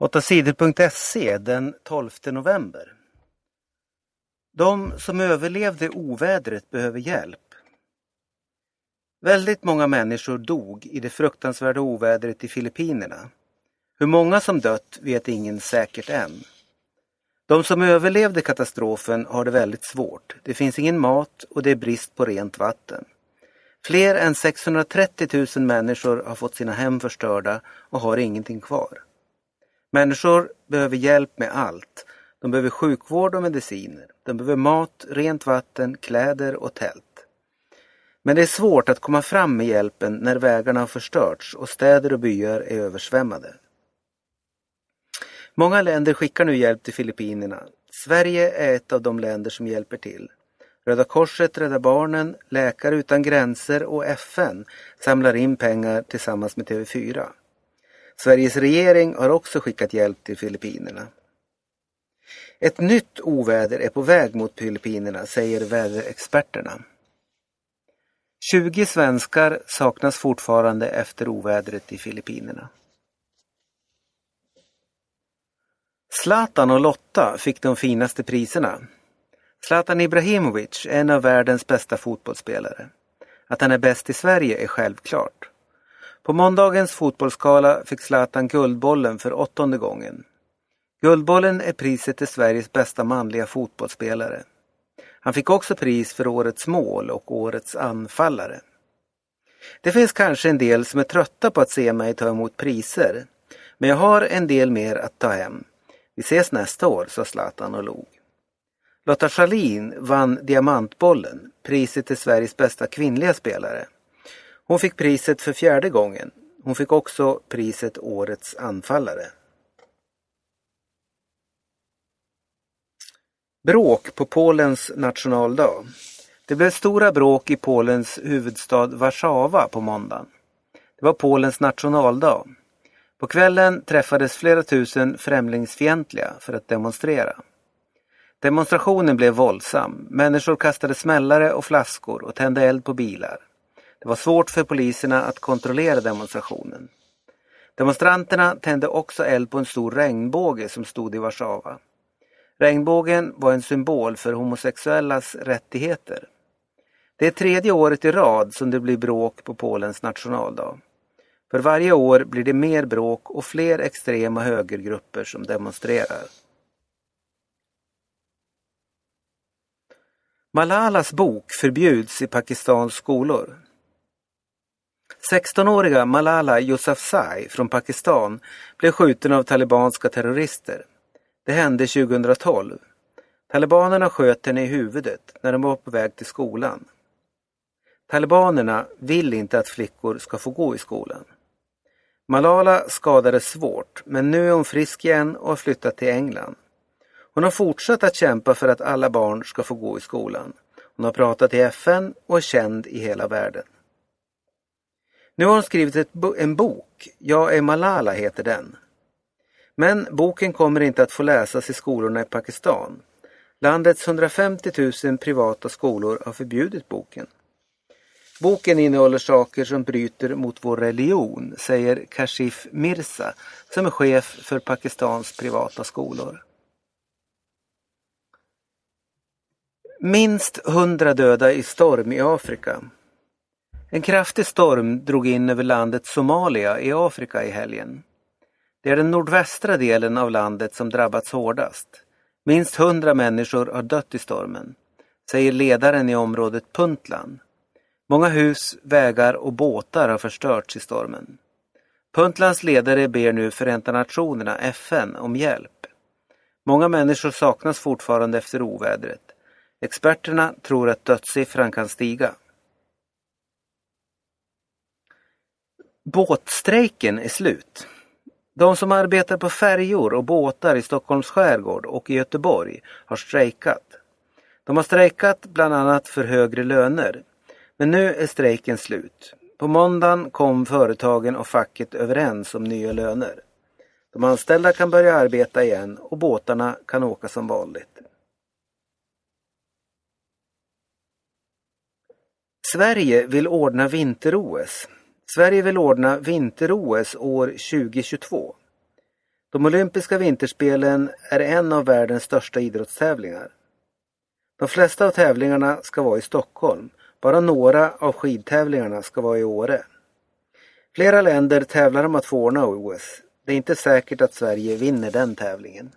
8sidor.se den 12 november. De som överlevde ovädret behöver hjälp. Väldigt många människor dog i det fruktansvärda ovädret i Filippinerna. Hur många som dött vet ingen säkert än. De som överlevde katastrofen har det väldigt svårt. Det finns ingen mat och det är brist på rent vatten. Fler än 630 000 människor har fått sina hem förstörda och har ingenting kvar. Människor behöver hjälp med allt. De behöver sjukvård och mediciner. De behöver mat, rent vatten, kläder och tält. Men det är svårt att komma fram med hjälpen när vägarna har förstörts och städer och byar är översvämmade. Många länder skickar nu hjälp till Filippinerna. Sverige är ett av de länder som hjälper till. Röda Korset, Rädda Barnen, Läkare utan gränser och FN samlar in pengar tillsammans med TV4. Sveriges regering har också skickat hjälp till Filippinerna. Ett nytt oväder är på väg mot Filippinerna, säger väderexperterna. 20 svenskar saknas fortfarande efter ovädret i Filippinerna. Zlatan och Lotta fick de finaste priserna. Zlatan Ibrahimovic är en av världens bästa fotbollsspelare. Att han är bäst i Sverige är självklart. På måndagens fotbollsskala fick Zlatan Guldbollen för åttonde gången. Guldbollen är priset till Sveriges bästa manliga fotbollsspelare. Han fick också pris för årets mål och årets anfallare. Det finns kanske en del som är trötta på att se mig ta emot priser. Men jag har en del mer att ta hem. Vi ses nästa år, sa Zlatan och log. Lotta Schalin vann Diamantbollen, priset till Sveriges bästa kvinnliga spelare. Hon fick priset för fjärde gången. Hon fick också priset Årets anfallare. Bråk på Polens nationaldag. Det blev stora bråk i Polens huvudstad Warszawa på måndagen. Det var Polens nationaldag. På kvällen träffades flera tusen främlingsfientliga för att demonstrera. Demonstrationen blev våldsam. Människor kastade smällare och flaskor och tände eld på bilar. Det var svårt för poliserna att kontrollera demonstrationen. Demonstranterna tände också eld på en stor regnbåge som stod i Warszawa. Regnbågen var en symbol för homosexuellas rättigheter. Det är tredje året i rad som det blir bråk på Polens nationaldag. För varje år blir det mer bråk och fler extrema högergrupper som demonstrerar. Malalas bok förbjuds i Pakistans skolor. 16-åriga Malala Yousafzai från Pakistan blev skjuten av talibanska terrorister. Det hände 2012. Talibanerna sköt henne i huvudet när de var på väg till skolan. Talibanerna vill inte att flickor ska få gå i skolan. Malala skadades svårt men nu är hon frisk igen och har flyttat till England. Hon har fortsatt att kämpa för att alla barn ska få gå i skolan. Hon har pratat i FN och är känd i hela världen. Nu har hon skrivit en bok, Jag är Malala heter den. Men boken kommer inte att få läsas i skolorna i Pakistan. Landets 150 000 privata skolor har förbjudit boken. Boken innehåller saker som bryter mot vår religion, säger Kashif Mirza som är chef för Pakistans privata skolor. Minst hundra döda i storm i Afrika. En kraftig storm drog in över landet Somalia i Afrika i helgen. Det är den nordvästra delen av landet som drabbats hårdast. Minst hundra människor har dött i stormen, säger ledaren i området Puntland. Många hus, vägar och båtar har förstörts i stormen. Puntlands ledare ber nu Förenta Nationerna, FN, om hjälp. Många människor saknas fortfarande efter ovädret. Experterna tror att dödssiffran kan stiga. Båtstrejken är slut. De som arbetar på färjor och båtar i Stockholms skärgård och i Göteborg har strejkat. De har strejkat bland annat för högre löner. Men nu är strejken slut. På måndagen kom företagen och facket överens om nya löner. De anställda kan börja arbeta igen och båtarna kan åka som vanligt. Sverige vill ordna vinter-OS. Sverige vill ordna vinter-OS år 2022. De olympiska vinterspelen är en av världens största idrottstävlingar. De flesta av tävlingarna ska vara i Stockholm. Bara några av skidtävlingarna ska vara i Åre. Flera länder tävlar om att få ordna OS. Det är inte säkert att Sverige vinner den tävlingen.